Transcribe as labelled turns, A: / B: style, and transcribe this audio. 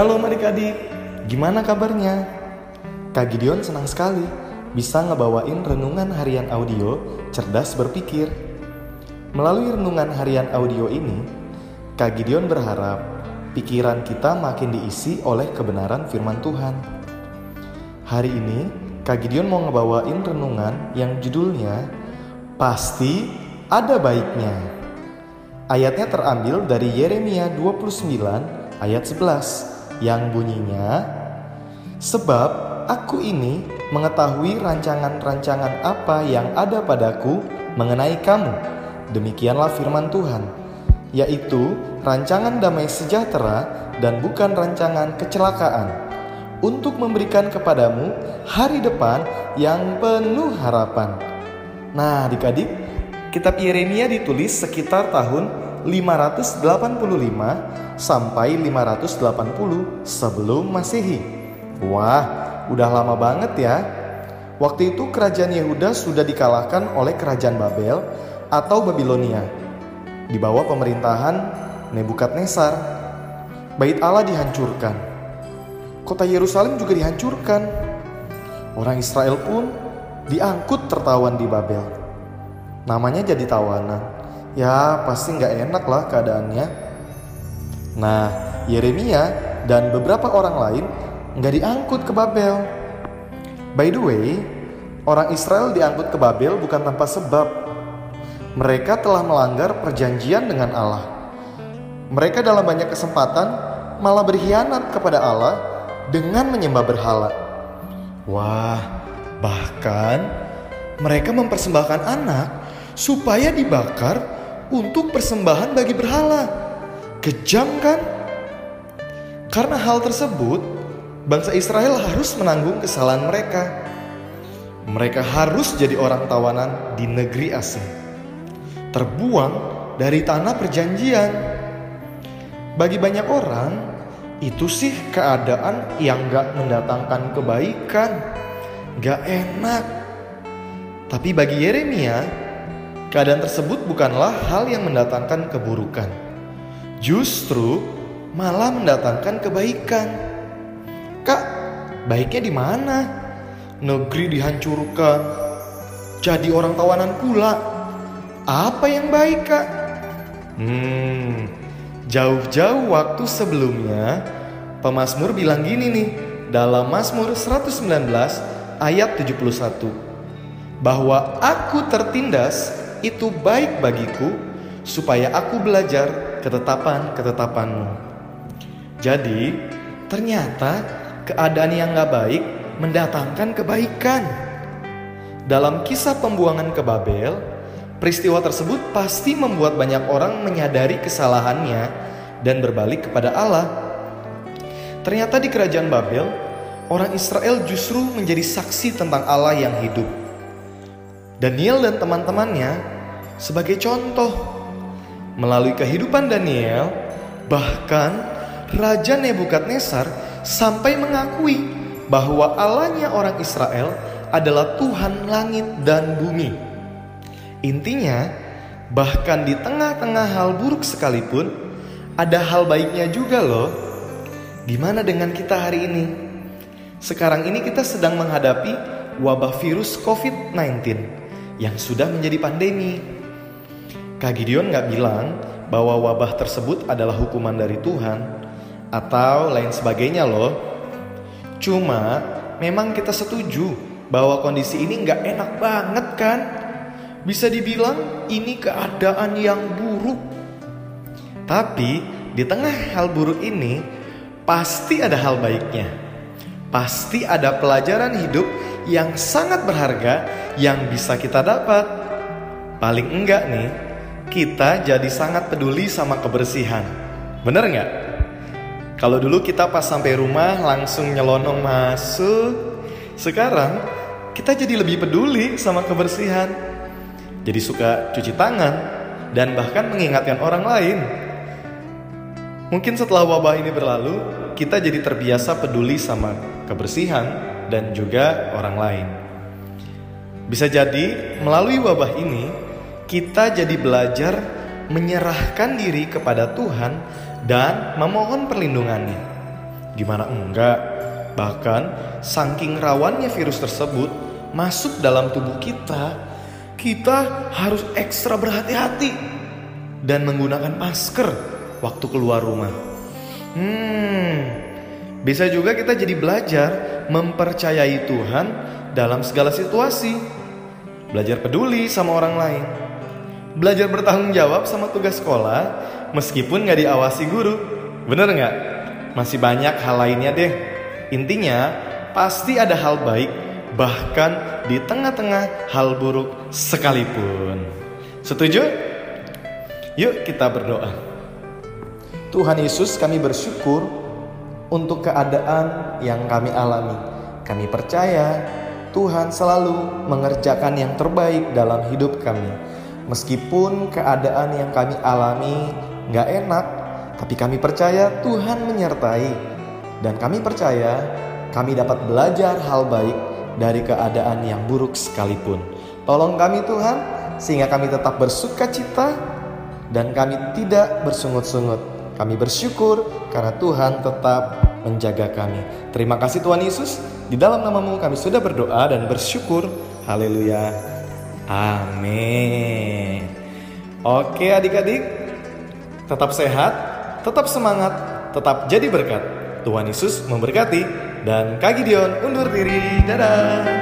A: Shalom adik-adik, gimana kabarnya? Kak Gideon senang sekali bisa ngebawain renungan harian audio cerdas berpikir. Melalui renungan harian audio ini, Kak Gideon berharap pikiran kita makin diisi oleh kebenaran firman Tuhan. Hari ini, Kak Gideon mau ngebawain renungan yang judulnya Pasti Ada Baiknya. Ayatnya terambil dari Yeremia 29 ayat 11 yang bunyinya Sebab aku ini mengetahui rancangan-rancangan apa yang ada padaku mengenai kamu. Demikianlah firman Tuhan, yaitu rancangan damai sejahtera dan bukan rancangan kecelakaan, untuk memberikan kepadamu hari depan yang penuh harapan. Nah, adik-adik, kitab Yeremia ditulis sekitar tahun 585 sampai 580 sebelum Masehi. Wah, udah lama banget ya. Waktu itu kerajaan Yehuda sudah dikalahkan oleh kerajaan Babel atau Babilonia di bawah pemerintahan Nebukadnezar. Bait Allah dihancurkan. Kota Yerusalem juga dihancurkan. Orang Israel pun diangkut tertawan di Babel. Namanya jadi tawanan. Ya pasti nggak enak lah keadaannya. Nah, Yeremia dan beberapa orang lain nggak diangkut ke Babel. By the way, orang Israel diangkut ke Babel bukan tanpa sebab. Mereka telah melanggar perjanjian dengan Allah. Mereka dalam banyak kesempatan malah berkhianat kepada Allah dengan menyembah berhala. Wah, bahkan mereka mempersembahkan anak supaya dibakar untuk persembahan bagi berhala. Kejam kan? Karena hal tersebut, bangsa Israel harus menanggung kesalahan mereka. Mereka harus jadi orang tawanan di negeri asing, terbuang dari tanah perjanjian. Bagi banyak orang, itu sih keadaan yang gak mendatangkan kebaikan, gak enak. Tapi bagi Yeremia, keadaan tersebut bukanlah hal yang mendatangkan keburukan. Justru malah mendatangkan kebaikan. Kak, baiknya di mana? Negeri dihancurkan, jadi orang tawanan pula. Apa yang baik, Kak? Hmm, jauh-jauh waktu sebelumnya, pemazmur bilang gini nih, dalam Mazmur 119 ayat 71, bahwa aku tertindas itu baik bagiku, supaya aku belajar ketetapan-ketetapanmu. Jadi, ternyata keadaan yang gak baik mendatangkan kebaikan. Dalam kisah pembuangan ke Babel, peristiwa tersebut pasti membuat banyak orang menyadari kesalahannya dan berbalik kepada Allah. Ternyata di kerajaan Babel, orang Israel justru menjadi saksi tentang Allah yang hidup. Daniel dan teman-temannya sebagai contoh Melalui kehidupan Daniel, bahkan Raja Nebukadnezar sampai mengakui bahwa Allahnya orang Israel adalah Tuhan langit dan bumi. Intinya, bahkan di tengah-tengah hal buruk sekalipun, ada hal baiknya juga loh. Gimana dengan kita hari ini? Sekarang ini kita sedang menghadapi wabah virus COVID-19 yang sudah menjadi pandemi. Kak Gideon nggak bilang bahwa wabah tersebut adalah hukuman dari Tuhan atau lain sebagainya loh. Cuma memang kita setuju bahwa kondisi ini nggak enak banget kan? Bisa dibilang ini keadaan yang buruk. Tapi di tengah hal buruk ini pasti ada hal baiknya. Pasti ada pelajaran hidup yang sangat berharga yang bisa kita dapat. Paling enggak nih, kita jadi sangat peduli sama kebersihan. Bener nggak? Kalau dulu kita pas sampai rumah langsung nyelonong masuk, sekarang kita jadi lebih peduli sama kebersihan. Jadi suka cuci tangan dan bahkan mengingatkan orang lain. Mungkin setelah wabah ini berlalu, kita jadi terbiasa peduli sama kebersihan dan juga orang lain. Bisa jadi melalui wabah ini kita jadi belajar menyerahkan diri kepada Tuhan dan memohon perlindungannya. Gimana enggak? Bahkan saking rawannya virus tersebut masuk dalam tubuh kita, kita harus ekstra berhati-hati dan menggunakan masker waktu keluar rumah. Hmm, bisa juga kita jadi belajar mempercayai Tuhan dalam segala situasi. Belajar peduli sama orang lain. Belajar bertanggung jawab sama tugas sekolah meskipun nggak diawasi guru. Bener nggak? Masih banyak hal lainnya deh. Intinya pasti ada hal baik bahkan di tengah-tengah hal buruk sekalipun. Setuju? Yuk kita berdoa. Tuhan Yesus kami bersyukur untuk keadaan yang kami alami. Kami percaya Tuhan selalu mengerjakan yang terbaik dalam hidup kami. Meskipun keadaan yang kami alami gak enak, tapi kami percaya Tuhan menyertai. Dan kami percaya kami dapat belajar hal baik dari keadaan yang buruk sekalipun. Tolong kami Tuhan, sehingga kami tetap bersuka cita dan kami tidak bersungut-sungut kami bersyukur karena Tuhan tetap menjaga kami. Terima kasih Tuhan Yesus. Di dalam namamu kami sudah berdoa dan bersyukur. Haleluya. Amin. Oke adik-adik. Tetap sehat, tetap semangat, tetap jadi berkat. Tuhan Yesus memberkati. Dan Kak Gideon undur diri. Dadah.